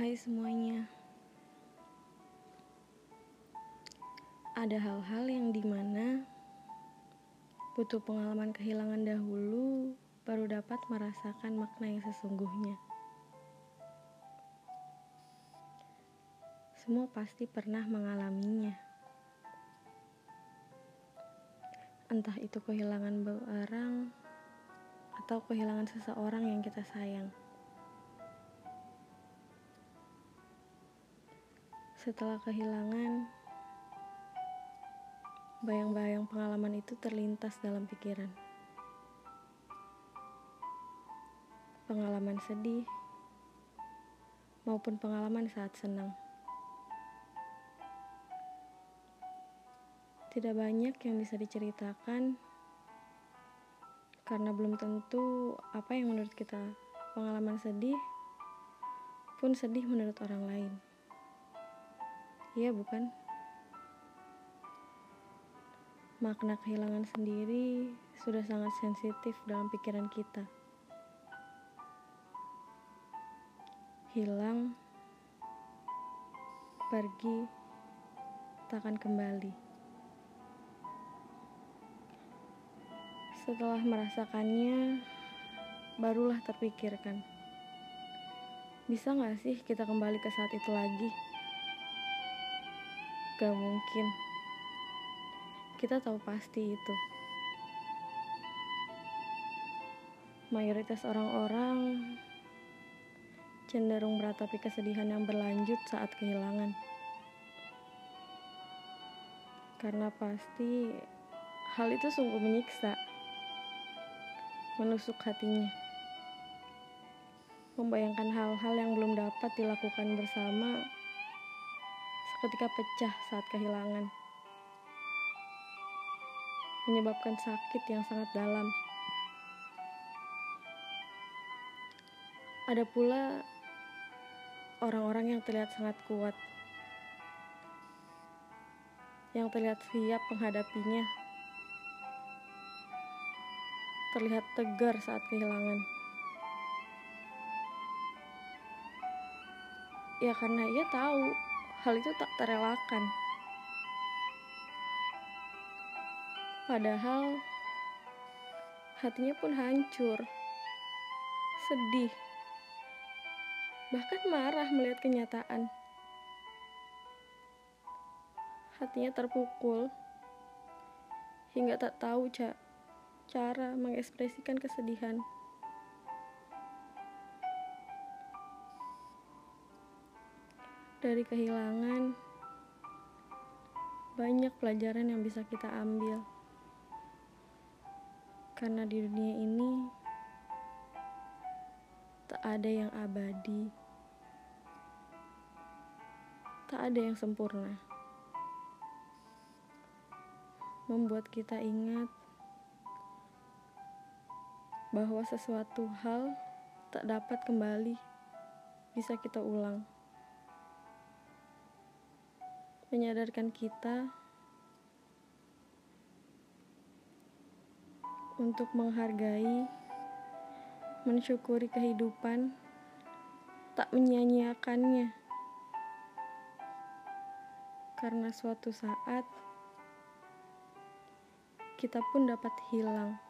Hai semuanya. Ada hal-hal yang di mana butuh pengalaman kehilangan dahulu baru dapat merasakan makna yang sesungguhnya. Semua pasti pernah mengalaminya. Entah itu kehilangan barang atau kehilangan seseorang yang kita sayang. Setelah kehilangan, bayang-bayang pengalaman itu terlintas dalam pikiran. Pengalaman sedih maupun pengalaman saat senang. Tidak banyak yang bisa diceritakan karena belum tentu apa yang menurut kita pengalaman sedih pun sedih menurut orang lain. Iya, bukan? Makna kehilangan sendiri sudah sangat sensitif dalam pikiran kita. Hilang, pergi, takkan kembali. Setelah merasakannya, barulah terpikirkan. Bisa gak sih kita kembali ke saat itu lagi? Gak mungkin. Kita tahu pasti itu. Mayoritas orang-orang cenderung meratapi kesedihan yang berlanjut saat kehilangan. Karena pasti hal itu sungguh menyiksa menusuk hatinya. Membayangkan hal-hal yang belum dapat dilakukan bersama seketika pecah saat kehilangan. Menyebabkan sakit yang sangat dalam. Ada pula orang-orang yang terlihat sangat kuat. Yang terlihat siap menghadapinya terlihat tegar saat kehilangan. Ya karena ia tahu hal itu tak terelakkan. Padahal hatinya pun hancur, sedih, bahkan marah melihat kenyataan. Hatinya terpukul hingga tak tahu cak cara mengekspresikan kesedihan. Dari kehilangan, banyak pelajaran yang bisa kita ambil. Karena di dunia ini tak ada yang abadi, tak ada yang sempurna. Membuat kita ingat bahwa sesuatu hal tak dapat kembali bisa kita ulang. Menyadarkan kita untuk menghargai, mensyukuri kehidupan, tak menyanyiakannya. Karena suatu saat kita pun dapat hilang.